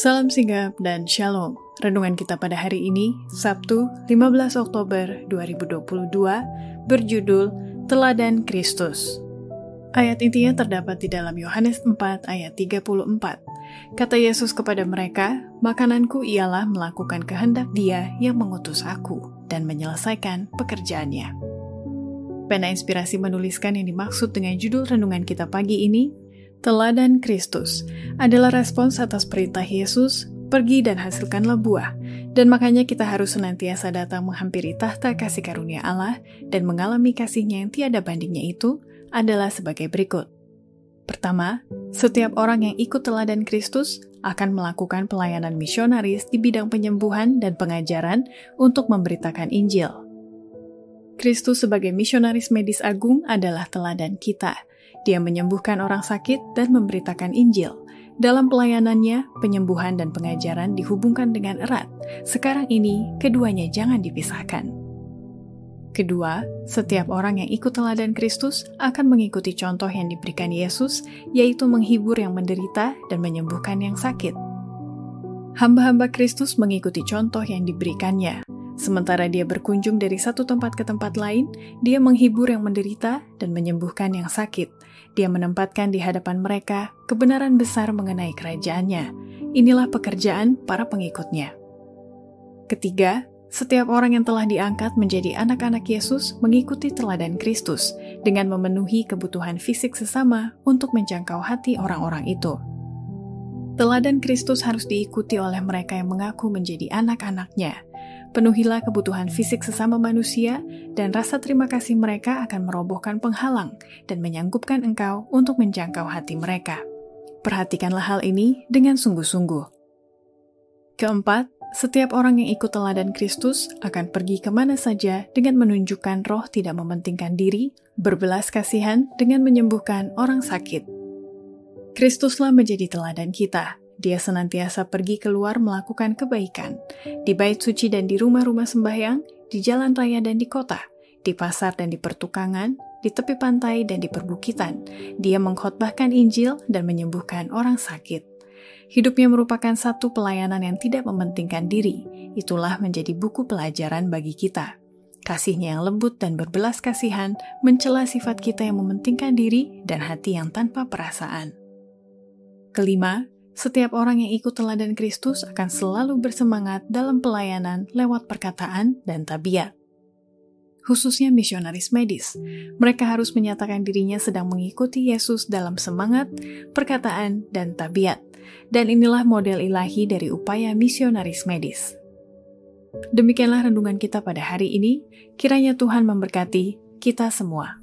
Salam sigap dan shalom. Renungan kita pada hari ini, Sabtu 15 Oktober 2022, berjudul Teladan Kristus. Ayat intinya terdapat di dalam Yohanes 4 ayat 34. Kata Yesus kepada mereka, makananku ialah melakukan kehendak dia yang mengutus aku dan menyelesaikan pekerjaannya. Pena Inspirasi menuliskan yang dimaksud dengan judul renungan kita pagi ini, Teladan Kristus adalah respons atas perintah Yesus, pergi dan hasilkanlah buah, dan makanya kita harus senantiasa datang menghampiri tahta kasih karunia Allah dan mengalami kasihnya yang tiada bandingnya itu adalah sebagai berikut. Pertama, setiap orang yang ikut teladan Kristus akan melakukan pelayanan misionaris di bidang penyembuhan dan pengajaran untuk memberitakan Injil. Kristus sebagai misionaris medis agung adalah teladan kita – dia menyembuhkan orang sakit dan memberitakan Injil. Dalam pelayanannya, penyembuhan dan pengajaran dihubungkan dengan erat. Sekarang ini, keduanya jangan dipisahkan. Kedua, setiap orang yang ikut teladan Kristus akan mengikuti contoh yang diberikan Yesus, yaitu menghibur yang menderita dan menyembuhkan yang sakit. Hamba-hamba Kristus mengikuti contoh yang diberikannya. Sementara dia berkunjung dari satu tempat ke tempat lain, dia menghibur yang menderita dan menyembuhkan yang sakit. Dia menempatkan di hadapan mereka kebenaran besar mengenai kerajaannya. Inilah pekerjaan para pengikutnya. Ketiga, setiap orang yang telah diangkat menjadi anak-anak Yesus mengikuti teladan Kristus dengan memenuhi kebutuhan fisik sesama untuk menjangkau hati orang-orang itu. Teladan Kristus harus diikuti oleh mereka yang mengaku menjadi anak-anaknya, Penuhilah kebutuhan fisik sesama manusia, dan rasa terima kasih mereka akan merobohkan penghalang dan menyanggupkan engkau untuk menjangkau hati mereka. Perhatikanlah hal ini dengan sungguh-sungguh. Keempat, setiap orang yang ikut teladan Kristus akan pergi ke mana saja dengan menunjukkan roh tidak mementingkan diri, berbelas kasihan dengan menyembuhkan orang sakit. Kristuslah menjadi teladan kita, dia senantiasa pergi keluar melakukan kebaikan, di bait suci dan di rumah-rumah sembahyang, di jalan raya dan di kota, di pasar dan di pertukangan, di tepi pantai dan di perbukitan. Dia mengkhotbahkan Injil dan menyembuhkan orang sakit. Hidupnya merupakan satu pelayanan yang tidak mementingkan diri. Itulah menjadi buku pelajaran bagi kita. Kasihnya yang lembut dan berbelas kasihan mencela sifat kita yang mementingkan diri dan hati yang tanpa perasaan. Kelima, setiap orang yang ikut teladan Kristus akan selalu bersemangat dalam pelayanan lewat perkataan dan tabiat. Khususnya misionaris medis, mereka harus menyatakan dirinya sedang mengikuti Yesus dalam semangat, perkataan, dan tabiat. Dan inilah model ilahi dari upaya misionaris medis. Demikianlah renungan kita pada hari ini. Kiranya Tuhan memberkati kita semua.